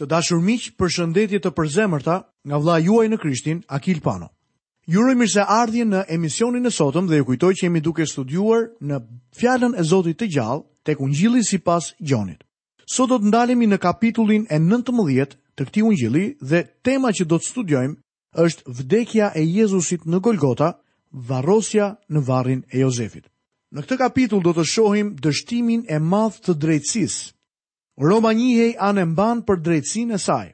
Të dashur miq, përshëndetje të përzemërta nga vëllai juaj në Krishtin, Akil Pano. Ju uroj mirëseardhjen në emisionin e sotëm dhe ju kujtoj që jemi duke studiuar në Fjalën e Zotit të gjallë tek Ungjilli sipas Gjonit. Sot do të ndalemi në kapitullin e 19 të këtij ungjilli dhe tema që do të studiojmë është vdekja e Jezusit në Golgota, varrosja në varrin e Jozefit. Në këtë kapitull do të shohim dështimin e madh të drejtësisë, Roma njihej anë e mbanë për drejtësinë e saj.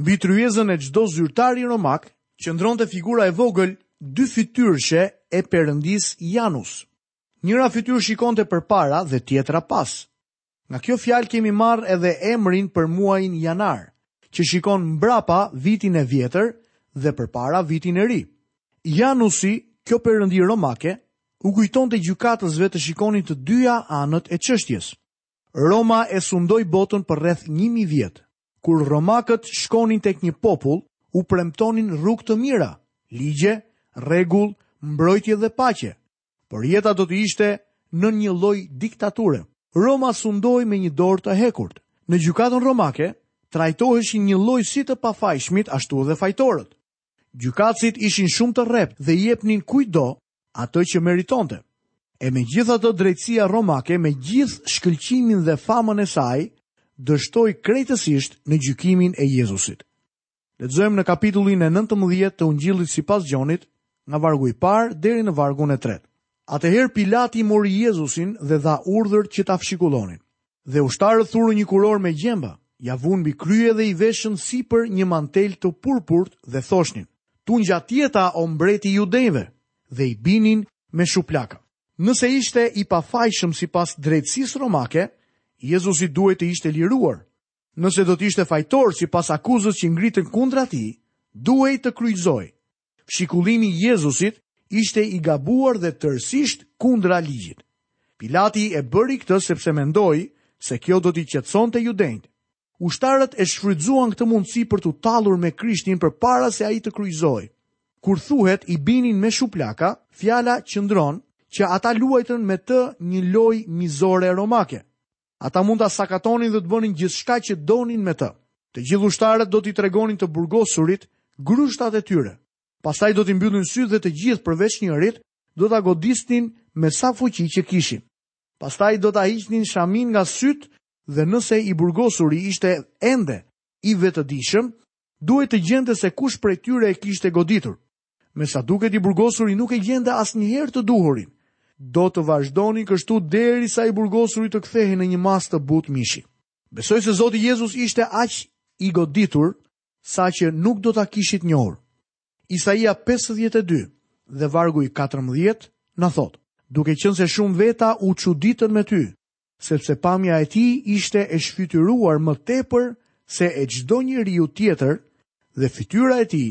Mbi tryezën e çdo zyrtari romak qëndronte figura e vogël dyfytyrëshe e perëndisë Janus. Njëra fytyrë shikonte përpara dhe tjetra pas. Nga kjo fjalë kemi marrë edhe emrin për muajin janar, që shikon mbrapa vitin e vjetër dhe përpara vitin e ri. Janusi, kjo perëndi romake, u kujtonte gjykatësve të shikonin të dyja anët e çështjes. Roma e sundoi botën për rreth një mijë vjet. Kur romakët shkonin tek një popull, u premtonin rrugë të mira, ligje, rregull, mbrojtje dhe paqe, por jeta do të ishte në një lloj diktature. Roma sundoi me një dorë të hekurt. Në gjykatën romake, trajtoheshin njëlloj si të pafajshmit ashtu edhe fajtorët. Gjykatësit ishin shumë të rreptë dhe i jepnin kujtdo atë që meritonte. E megjithatë drejtësia romake me gjithë shkëlqimin dhe famën e saj dështoi krejtësisht në gjykimin e Jezusit. Lexojmë në kapitullin e nëntëmbëdhjetë të Ungjillit sipas Gjonit, nga vargu i parë deri në vargun e tretë. Atëherë Pilati mori Jezusin dhe dha urdhër që ta fshikullonin. Dhe ushtarët thurën një kurorë me gjemba, ia vunë mbi krye dhe i veshën sipër një mantel të purpurt dhe thoshnin, Tungjatjeta, o mbreti i judenjve! dhe i binin me shuplaka. Nëse ishte i pafajshëm sipas drejtësisë romake, Jezusi duhej të ishte liruar. Nëse do të ishte fajtor sipas akuzës që ngritën kundra tij, duhej të kryqëzohej. Fshikullimi i Jezusit ishte i gabuar dhe tërësisht kundra ligjit. Pilati e bëri këtë sepse mendoi se kjo do t'i qetësonte judenjtë. Ushtarët e shfrytëzuan këtë mundësi për t'u tallur me Krishtin përpara se ai të kryqëzohej. Kur thuhet i binin me shuplaka, fjala tregon që ata luajtën me të një lojë mizore romake. Ata mund ta sakatonin dhe të bënin gjithçka që donin me të. Të gjithë ushtarët do t'i tregonin të burgosurit grushtat e tyre. Pastaj do t'i mbyllnin sytë dhe të gjithë përveç njërit do ta godisnin me sa fuqi që kishin. Pastaj do ta hiqnin shaminë nga sytë dhe nëse i burgosuri ishte ende i vetëdijshëm, duhej të gjente se kush prej tyre e kishte goditur. Me sa duket i burgosuri nuk e gjente asnjëherë të duhurin. Do të vazhdonin kështu derisa i burgosuri të kthehej në një masë të butë mishi. Besoj se Zoti Jezus ishte aq i goditur saqë nuk do ta kishit njohur. Isaia 52 dhe vargu i 14 na thotë, duke qenë se shumë veta u çuditën me ty, sepse pamja e tij ishte e shfytyruar më tepër se e çdo njeriu tjetër dhe fytyra e tij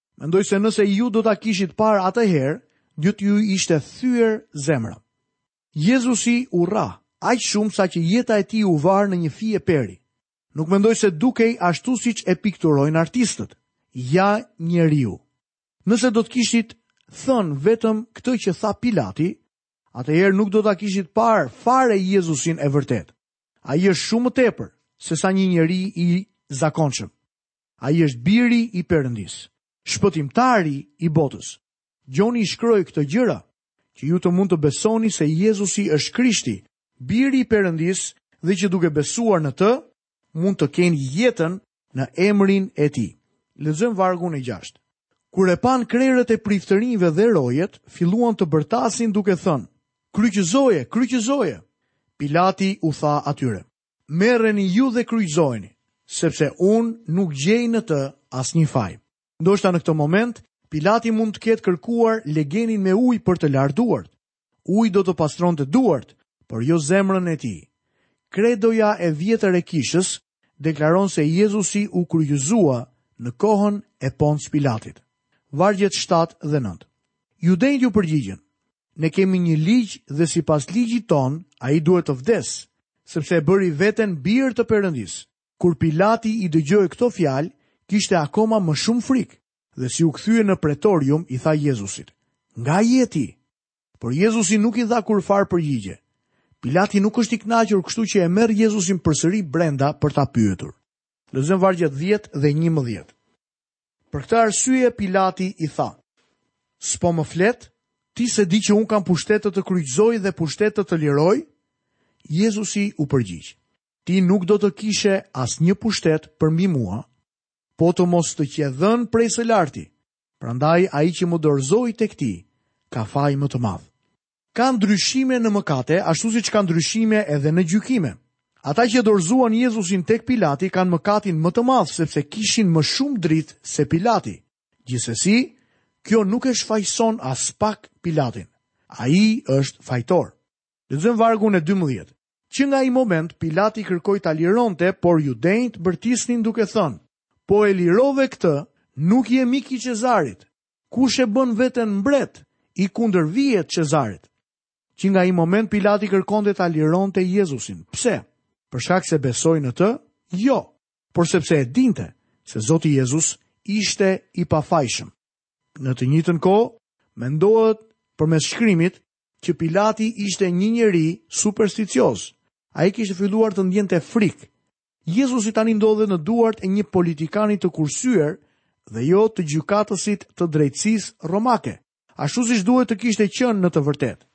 Mendoj se nëse ju do ta kishit parë atëherë, do t'ju ishte thyer zemra. Jezusi u rrah aq shumë saqë jeta e tij u var në një fije peri. Nuk mendoj se dukej ashtu siç e pikturojnë artistët. Ja njeriu. Nëse do të kishit thënë vetëm këtë që tha Pilati, atëherë nuk do ta kishit parë fare Jezusin e vërtetë. Ai është shumë më tepër sesa një njeri i zakonshëm. Ai është biri i Perëndisë, shpëtimtari i botës. Gjoni i shkroi këto gjëra që ju të mund të besoni se Jezusi është Krishti, biri i Perëndisë dhe që duke besuar në të mund të kenë jetën në emrin e tij. Lexojmë vargun e 6. Kur e panë krerët e priftërinjve dhe rojet, filluan të bërtasin duke thënë, kryqëzoje, kryqëzoje. Pilati u tha atyre, Merreni ju dhe kryqëzojeni, sepse unë nuk gjej në të asnjë faj. Ndoshta në këtë moment, Pilati mund të ketë kërkuar legenin me ujë për të larë duart. Uji do të pastronte duart, por jo zemrën e tij. Kredoja e vjetër e kishës deklaron se Jezusi u kryqëzua në kohën e Ponc Pilatit. Vargjet 7 dhe 9. Judenjtë iu përgjigjën, Ne kemi një ligj dhe sipas ligjit tonë, ai duhet të vdesë, sepse e bëri veten bir të Perëndisë. Kur Pilati i dëgjoi këto fjalë, kishte akoma më shumë frikë, dhe si u kthye në pretorium, i tha Jezusit, Nga je ti? Por Jezusi nuk i dha kurrfarë përgjigje. Pilati nuk është i kënaqur, kështu që e merr Jezusin përsëri brenda për ta pyetur. Lexojmë vargjet 10 dhe 11. Për këtë arsye Pilati i tha, S'po më flet, ti s'e di që unë kam pushtet të të kryqëzoj dhe pushtet të të liroj? Jezusi u përgjigj, Ti nuk do të kishe asnjë pushtet përmbi mua, po të mos të qe dhënë prej së larti, prandaj ai që më dorëzoi tek ti, ka faj më të madh. Ka ndryshime në mëkate, ashtu siç ka ndryshime edhe në gjykime. Ata që dorëzuan Jezusin tek Pilati kanë mëkatin më të madh sepse kishin më shumë dritë se Pilati. Gjithsesi, kjo nuk e shfajëson aspak Pilatin. Ai është fajtor. Lexojmë vargun e dymbëdhjetë. Që nga ai moment Pilati kërkoi ta lironte, por judenjtë bërtisnin duke thënë, Po e lirove këtë, nuk je mik i Cezarit. Kush e bën veten mbret, i kundërvihet Qezarit. Që nga ai moment Pilati kërkonte ta lironte Jezusin. Pse? Për shkak se besoi në të? Jo, por sepse e dinte se Zoti Jezus ishte i pafajshëm. Në të njëjtën kohë, mendohet përmes shkrimit që Pilati ishte një njeri supersticioz. Ai kishte filluar të ndjente frikë Jezusi tani ndodhet në duart e një politikani të kursyer dhe jo të gjykatësit të drejtësisë romake, ashtu siç duhet të kishte qenë në të vërtetë.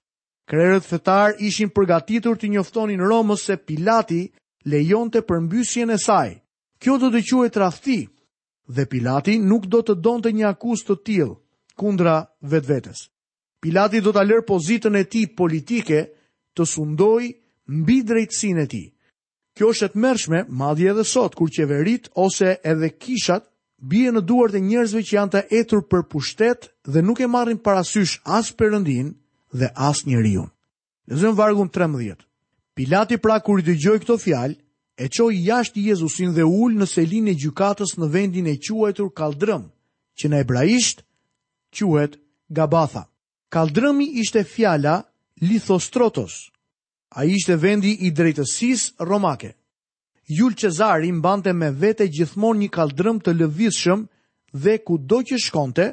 Krerët fetarë ishin përgatitur t'i njoftonin Romës se Pilati lejonte përmbysjen e saj. Kjo do të quhej tradhti dhe Pilati nuk do të donte një akuzë të tillë kundra vetvetes. Pilati do ta lërë pozitën e tij politike të sundojë mbi drejtësinë e tij. Kjo është e tmerrshme, madje edhe sot kur qeveritë ose edhe kishat bien në duart e njerëzve që janë të etur për pushtet dhe nuk e marrin parasysh as Perëndinë dhe as njeriun. Lexojmë vargun trembëdhjetë. Pilati pra kur i dëgjoi këto fjalë, e çoi jashtë Jezusin dhe u ul në selinë e gjykatës në vendin e quajtur Kalldrëm, që në hebraisht quhet Gabatha. Kalldrëmi ishte fjala lithostrotos, Ai ishte vendi i drejtësisë romake. Jul Cezari mbante me vete gjithmonë një kalldrëm të lëvizshëm dhe kudo që shkonte,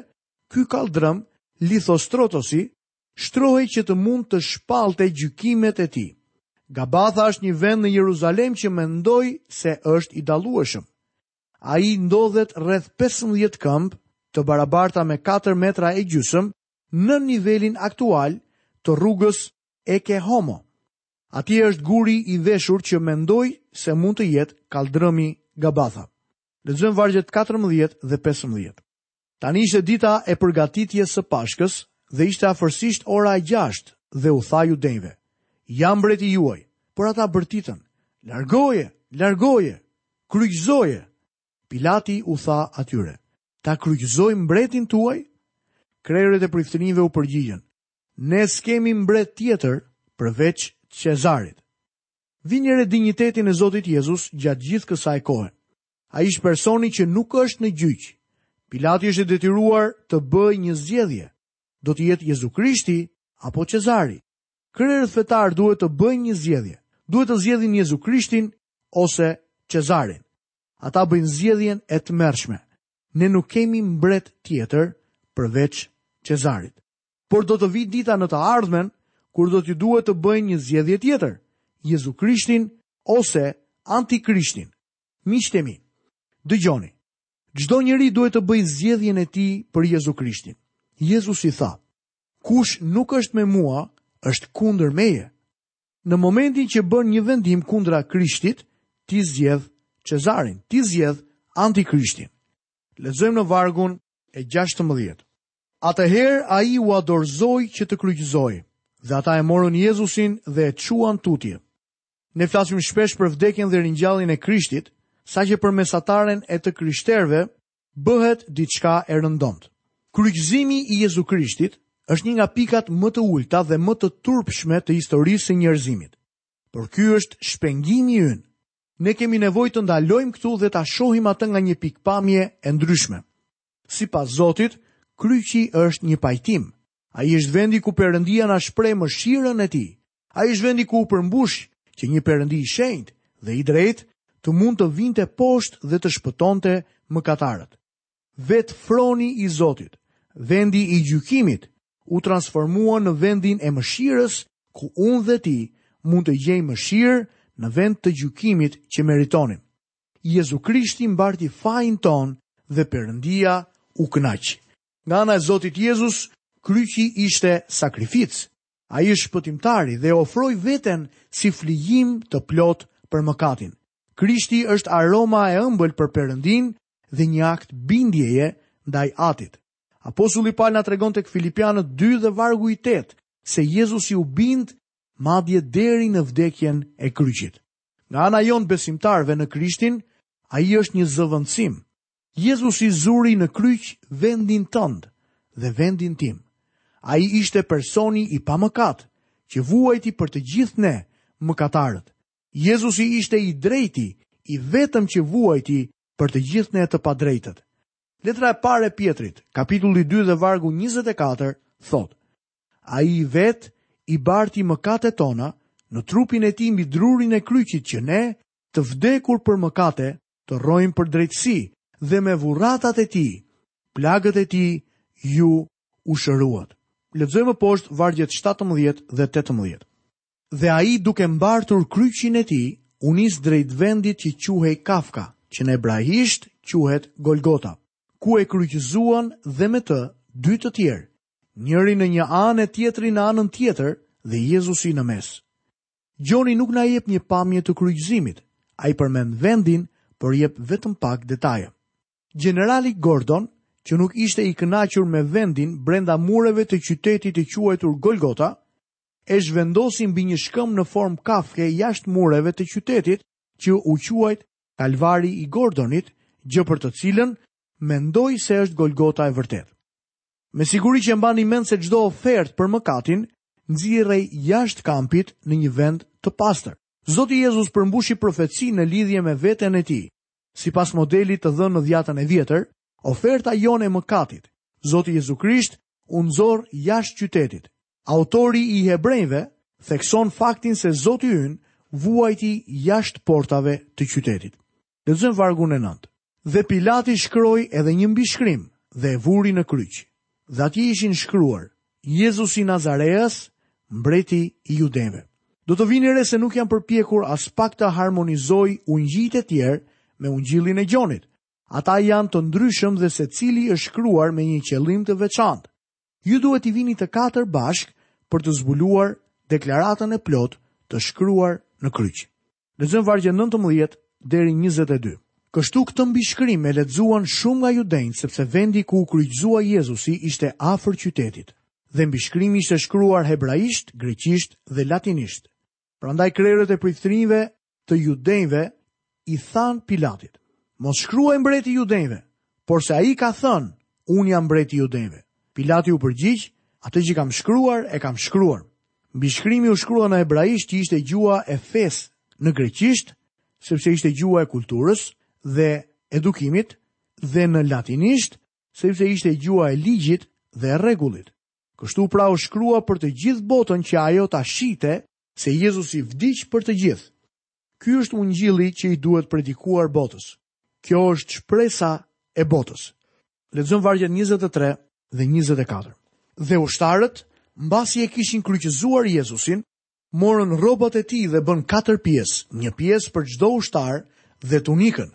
ky kalldrëm, Lithostrotosi, shtrohej që të mund të shpallte gjykimet e tij. Gabatha është një vend në Jeruzalem që mendoj se është i dallueshëm. Ai ndodhet rreth pesëmbëdhjetë këmbë, të barabarta me katër metra e gjysmë, nën nivelin aktual të rrugës Eke Homo. Atje është guri i veshur që mendoj se mund të jetë kalldrëmi Gabatha. Lexojmë vargjet 14 dhe 15. Tani ishte dita e përgatitjes së Pashkës dhe ishte afërsisht ora e gjashtë dhe u tha judenjve, ja mbreti juaj, por ata bërtitën, largoje, largoje, kryqëzoje. Pilati u tha atyre, ta kryqëzoj mbretin tuaj? Krerët e priftërinjve u përgjigjen, Ne s'kemi mbret tjetër përveç Qezarit. Vini re dinjitetin e Zotit Jezus gjatë gjithë kësaj kohe. Ai është personi që nuk është në gjyq. Pilati është i detyruar të bëjë një zgjedhje. Do të jetë Jezu Krishti apo Qezari? Krerët fetarë duhet të bëjnë një zgjedhje. Duhet të zgjedhin Jezu Krishtin ose Qezarin. Ata bëjnë zgjedhjen e tmerrshme. Ne nuk kemi mbret tjetër përveç Qezarit. Por do të vijë dita në të ardhmen kur do t'u duhet të bëjnë një zgjedhje tjetër, Jezu Krishtin ose Antikrishtin. Miqtë e mi, dëgjoni. Çdo njeri duhet të bëjë zgjedhjen e tij për Jezu Krishtin. Jezusi tha, Kush nuk është me mua, është kundër meje. Në momentin që bën një vendim kundra Krishtit, ti zgjedh Cezarin, ti zgjedh Antikrishtin. Lexojmë në vargun e 16. Atëherë ai ua dorëzoi që të kryqëzohej, dhe ata e morën Jezusin dhe e çuan tutje. Ne flasim shpesh për vdekjen dhe ringjalljen e Krishtit, saqë për mesataren e të krishterëve bëhet diçka e rëndomtë. Kryqëzimi i Jezu Krishtit është një nga pikat më të ulëta dhe më të turpshme të historisë së njerëzimit. Por ky është shpengimi ynë. Ne kemi nevojë të ndalojmë këtu dhe ta shohim atë nga një pikëpamje e ndryshme. Sipas Zotit, kryqi është një pajtim. Ai është vendi ku Perëndia na shpreh mëshirën e tij. Ai është vendi ku u përmbush që një Perëndi i shenjtë dhe i drejtë të mund të vinte poshtë dhe të shpëtonte mëkatarët. Vetë froni i Zotit, vendi i gjykimit, u transformua në vendin e mëshirës ku unë dhe ti mund të gjejmë mëshirë në vend të gjykimit që meritonim. Jezu Krishti mbarti fajin tonë dhe Perëndia u kënaq. Nga ana e Zotit Jezus, kryqi ishte sakrificë. Ai është shpëtimtari dhe ofroi veten si flijim të plotë për mëkatin. Krishti është aroma e ëmbël për Perëndinë dhe një akt bindjeje ndaj Atit. Apostulli Pal na tregon tek Filipianët 2 dhe vargu i 8 se Jezusi u bind madje deri në vdekjen e kryqit. Nga ana jonë besimtarëve në Krishtin, ai është një zëvendësim. Jezusi zuri në kryq vendin tënd dhe vendin tim. Ai ishte personi i pamëkatë që vuajti për të gjithë ne mëkatarët. Jezusi ishte i drejti i vetëm që vuajti për të gjithë ne të padrejtët. Letra e parë e Pjetrit, kapitulli 2 dhe vargu 24, thotë, Ai vetë i barti mëkatet tona në trupin e tij mbi drurin e kryqit që ne, të vdekur për mëkate, të rrojmë për drejtësi dhe me vurratat e tij, plagët e tij ju u shëruat. Lexojmë më poshtë vargjet 17 dhe 18. Dhe ai duke mbartur kryqin e tij, u nis drejt vendit që quhej Kafka, që në hebraisht quhet Golgota, ku e kryqëzuan dhe me të dy të tjerë, Njëri në një anë e tjetri në anën tjetër dhe Jezusi në mes. Gjoni nuk na jep një pamje të kryqëzimit, ai përmend vendin, por jep vetëm pak detaje. Gjenerali Gordon, që nuk ishte i kënaqur me vendin brenda mureve të qytetit të quajtur Golgota, e zhvendosi mbi një shkëmb në formë kafke jashtë mureve të qytetit që u quajt Kalvari i Gordonit, gjë për të cilën mendoj se është Golgota e vërtetë. Me siguri që e mbani mend se çdo ofertë për mëkatin nxirrej jashtë kampit në një vend të pastër. Zoti Jezus përmbushi profeci në lidhje me veten e tij. Sipas modelit të dhënë në dhjatën e vjetër, oferta jonë e mëkatit, Zoti Jezu Krisht, u nxor jashtë qytetit. Autori i hebrenjve thekson faktin se Zoti ynë vuajti jashtë portave të qytetit. Lexojmë vargun e nëntë. Dhe Pilati shkroi edhe një mbishkrim dhe e vuri në kryq. Dhe atje ishin shkruar, Jezusi Nazareas, mbreti i judenjve. Do të vini re se nuk jam përpjekur aspak të harmonizoj ungjijtë e tjerë me ungjillin e Gjonit. Ata janë të ndryshëm dhe secili është shkruar me një qëllim të veçantë. Ju duhet t'i vini të katër bashkë për të zbuluar deklaratën e plotë të shkruar në kryq. Lexojmë vargjet 19 deri 22. Kështu këtë mbishkrim e lexuan shumë nga judenjtë sepse vendi ku u kryqëzua Jezusi ishte afër qytetit dhe mbishkrimi ishte shkruar hebraisht, greqisht dhe latinisht. Prandaj krerët e priftërinjve të judenjve i thanë Pilatit, mos shkruaj mbreti i judenjve, por se ai ka thënë, unë jam mbreti i judenjve. Pilati u përgjigj, atë që kam shkruar e kam shkruar. Mbishkrimi u shkrua në hebraisht që ishte gjuha e fesë në greqisht, sepse ishte gjuha e kulturës dhe edukimit dhe në latinisht, sepse ishte gjuha e ligjit dhe e rregullit. Kështu pra u shkrua për të gjithë botën që ajo ta shihte se Jezusi vdiq për të gjithë. Ky është ungjilli që i duhet predikuar botës. Kjo është shpresa e botës. Lexojmë vargjet 23 dhe 24. Dhe ushtarët, mbasi e kishin kryqëzuar Jezusin, morën rrobat e tij dhe bënë katër pjesë, një pjesë për çdo ushtar dhe tunikën.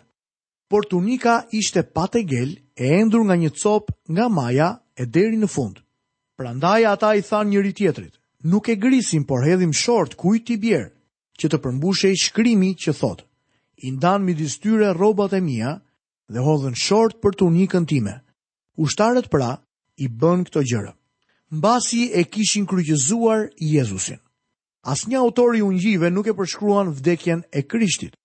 Por tunika ishte pa tegel e endur nga një copë nga maja e deri në fund. Prandaj ata i thanë njëri-tjetrit, Nuk e grisim por hedhim short kujt t'i bjerë, që të përmbushej shkrimi që thotë, I ndanë midis tyre rrobat e mia dhe hodhën short për tunikën time. Ushtarët pra i bënë këto gjëra. Mbasi e kishin kryqëzuar Jezusin. Asnjë autor i Ungjijve nuk e përshkruan vdekjen e Krishtit.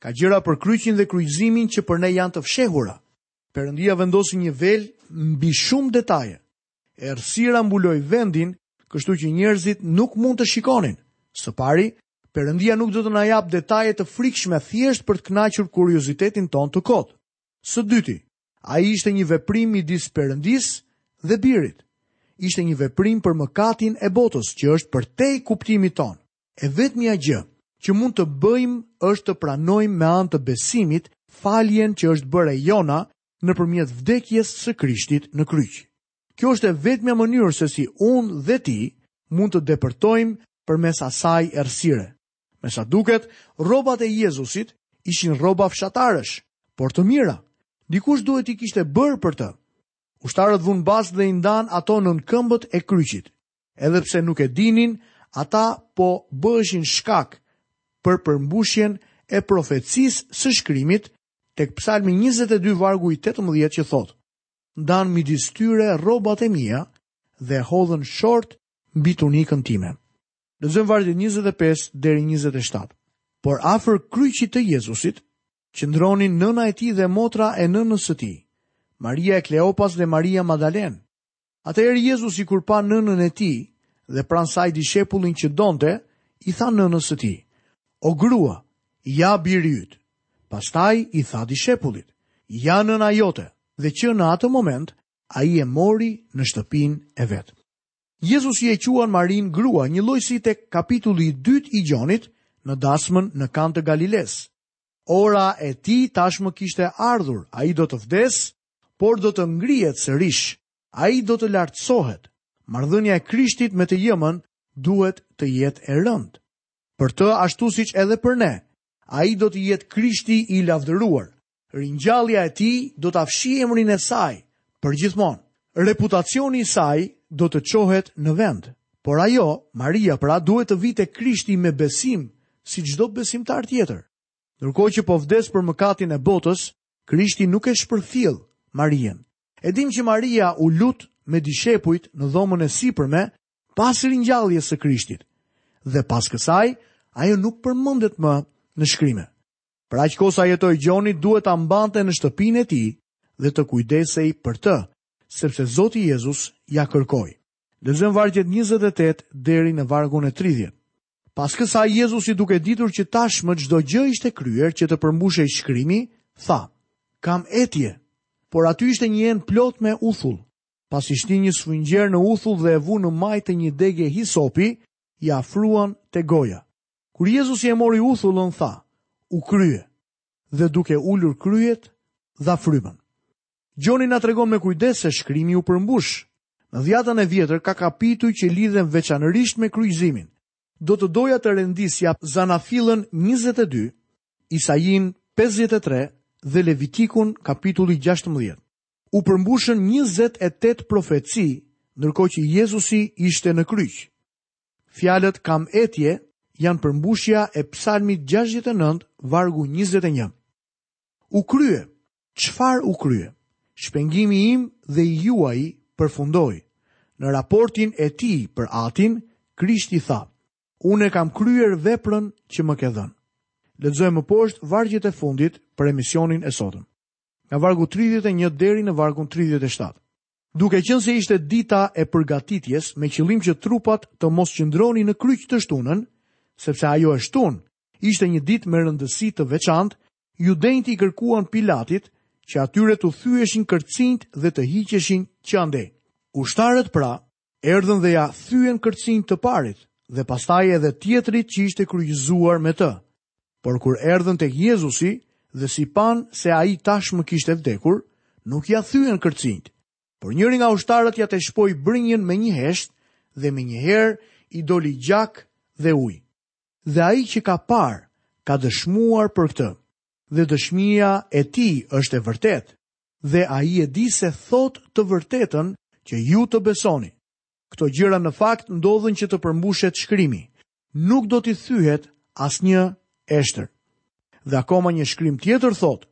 Ka gjëra për kryqin dhe kryqëzimin që për ne janë të fshehura. Perëndia vendosi një vel mbi shumë detaje. Errësira mbuloi vendin, kështu që njerëzit nuk mund të shikonin. Së pari, Perëndia nuk do të na japë detaje të frikshme thjesht për të kënaqur kuriozitetin tonë të kotë. Së dyti, ai ishte një veprim midis Perëndisë dhe Birit. Ishte një veprim për mëkatin e botës që është përtej kuptimit tonë. E vetmja gjë që mund të bëjmë është të pranojmë me anë të besimit faljen që është bërë e jona nëpërmjet vdekjes së Krishtit në kryq. Kjo është e vetmja mënyrë se si unë dhe ti mund të depërtojmë përmes asaj errësire. Me sa duket, rrobat e Jezusit ishin rroba fshatarësh, por të mira. Dikush duhet t'i kishte bërë për të. Ushtarët vunë bast dhe i ndanë ato nën këmbët e kryqit. Edhe pse nuk e dinin, ata po bëheshin shkak për përmbushjen e profecisë së shkrimit tek Psalmi 22 vargu i 18 që thotë: Ndanë midis tyre rrobat e mia dhe hodhën short mbi tunikën time. Lexojmë vargjet 25 deri 27. Por afër kryqit të Jezusit qëndronin nëna e tij dhe motra e nënës së tij, Maria e Kleopas dhe Maria Madalenë. Atëherë Jezusi kur pa nënën e tij dhe pranë saj dishepullin që donte, i tha nënës së tij, O grua, ja biri yt. Pastaj i tha dishepullit, Ja nëna jote. Dhe që në atë moment ai e mori në shtëpinë e vet. Jezusi e quan Marinë grua, njëlloj si tek kapitulli i dytë i Gjonit në dasmën në Kanë të Galilesë. Ora e tij tashmë kishte ardhur, ai do të vdesë por do të ngrihet sërish. Ai do të lartësohet. Marrëdhënia e Krishtit me të jëmën duhet të jetë e rëndë. Për të ashtu siç edhe për ne, ai do të jetë Krishti i lavdëruar. Ringjallja e tij do ta fshijë emrin e saj përgjithmonë. Reputacioni i saj do të çohet në vend. Por ajo, Maria pra, duhet të vijë tek Krishti me besim, si çdo besimtar tjetër. Ndërkohë që po vdes për mëkatin e botës, Krishti nuk e shpërfill Marinë. E dimë që Maria u lut me dishepujt në dhomën e sipërme pas ringjalljes së Krishtit dhe pas kësaj ajo nuk përmendet më në shkrime. Për aq kohë sa jetoi Gjoni duhet ta mbante në shtëpinë e tij dhe të kujdesej për të, sepse Zoti Jezus ia kërkoi. Lexojmë vargjet 28 deri në vargun e 30. Pas kësaj Jezusi duke ditur që tashmë çdo gjë ishte kryer që të përmbushej shkrimi, tha: Kam etje. Por aty ishte një enë plot me uthull. Pasi shtinë një sfungjer në uthull dhe e vunë në majë të një dege hisopi, ia afruan te goja. Kur Jezusi e mori uthullën, tha: U krye. Dhe duke ulur kryet, dha frymën. Gjoni na tregon me kujdes se shkrimi u përmbush. Në Dhjatën e Vjetër ka kapituj që lidhen veçanërisht me kryqëzimin. Do të doja të rendisja Zanafillën njëzet e dy, Isainë pesëdhjetë e tre dhe Levitikun kapitulli gjashtëmbëdhjetë. U përmbushën njëzet e tetë profeci ndërkohë që Jezusi ishte në kryq. Fjalët kam etje janë përmbushja e Psalmit gjashtëdhjetë e nëntë vargu njëzet e një. U krye, Çfarë u krye? Shpengimi im dhe i juaji përfundoi. Në raportin e tij për Atin, Krishti tha, Unë e kam kryer veprën që më ke dhënë. Lexojmë më poshtë vargjet e fundit për emisionin e sotëm. Nga vargu 31 deri në vargun 37. Duke qenë se ishte dita e përgatitjes me qëllim që trupat të mos qëndronin në kryq të shtunën, sepse ajo e shtunë, Ishte një ditë me rëndësi të veçantë, judenjtë i kërkuan Pilatit që atyre t'u thyheshin kërcinjtë dhe të hiqeshin që andej. Ushtarët pra, erdhën dhe ia thyen kërcinjtë të parit dhe pastaj edhe tjetrit që ishte kryqëzuar me të. Por kur erdhën tek Jezusi dhe si panë se ai tashmë kishte vdekur, nuk ia thyen kërcinjtë. Por njëri nga ushtarët ia tejshpoi brinjën me një heshtë dhe menjëherë i doli gjak dhe ujë. Dhe ai që ka parë, ka dëshmuar për këtë. Dhe dëshmia e tij është e vërtetë, dhe ai e di se thotë të vërtetën që ju të besoni. Këto gjëra në fakt ndodhën që të përmbushet shkrimi. Nuk do t'i thyhet asnjë eshtër. Dhe akoma një shkrim tjetër thotë,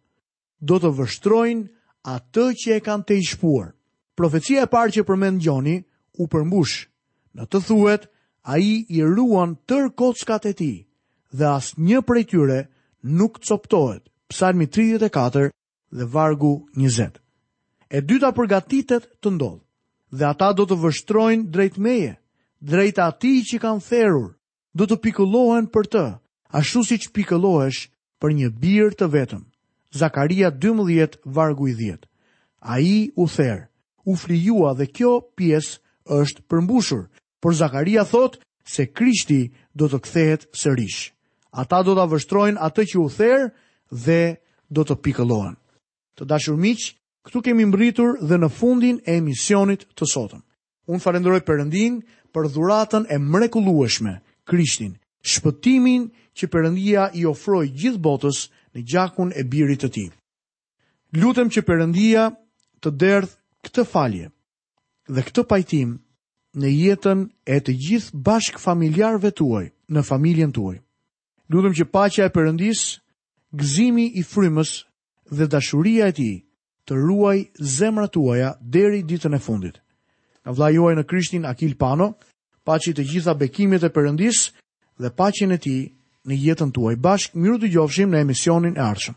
do të vështrojnë atë që e kanë tejshpuar. Profecia e parë që përmend Gjoni u përmbush. Në të thuhet, ai i ruan tërë kockat e tij dhe asnjë prej tyre nuk copëtohet, psalmi 34 dhe vargu 20. E dyta përgatitet të ndodhë dhe ata do të vështrojnë drejt meje, drejt atij që kanë therur, do të pikëllohen për të, ashtu siç pikëllohesh për një bir të vetëm. Zakaria 12, vargu i 10. Ai u ther, u flijua dhe kjo pjesë është përmbushur, por Zakaria thotë se Krishti do të kthehet sërish. Ata do ta vështrojnë atë që u ther dhe do të pikëllohen. Të dashur miq, këtu kemi mbërritur dhe në fundin e emisionit të sotëm. Unë falenderoj Perëndinë për dhuratën e mrekullueshme, Krishtin, shpëtimin që Perëndia i ofroi gjithë botës në gjakun e Birit të Tij. Lutem që Perëndia të derdhë këtë falje dhe këtë pajtim në jetën e të gjithë bashkë familjarëve tuaj, në familjen tuaj. Lutem që paqja e Perëndisë, gëzimi i frymës dhe dashuria e Tij të ruajë zemrat tuaja deri ditën e fundit. Nga vëllai juaj në Krishtin Akil Pano, paçi të gjitha bekimet e Perëndisë dhe paqen e tij në jetën tuaj. Bashkë mirë u dëgjofshim në emisionin e ardhshëm.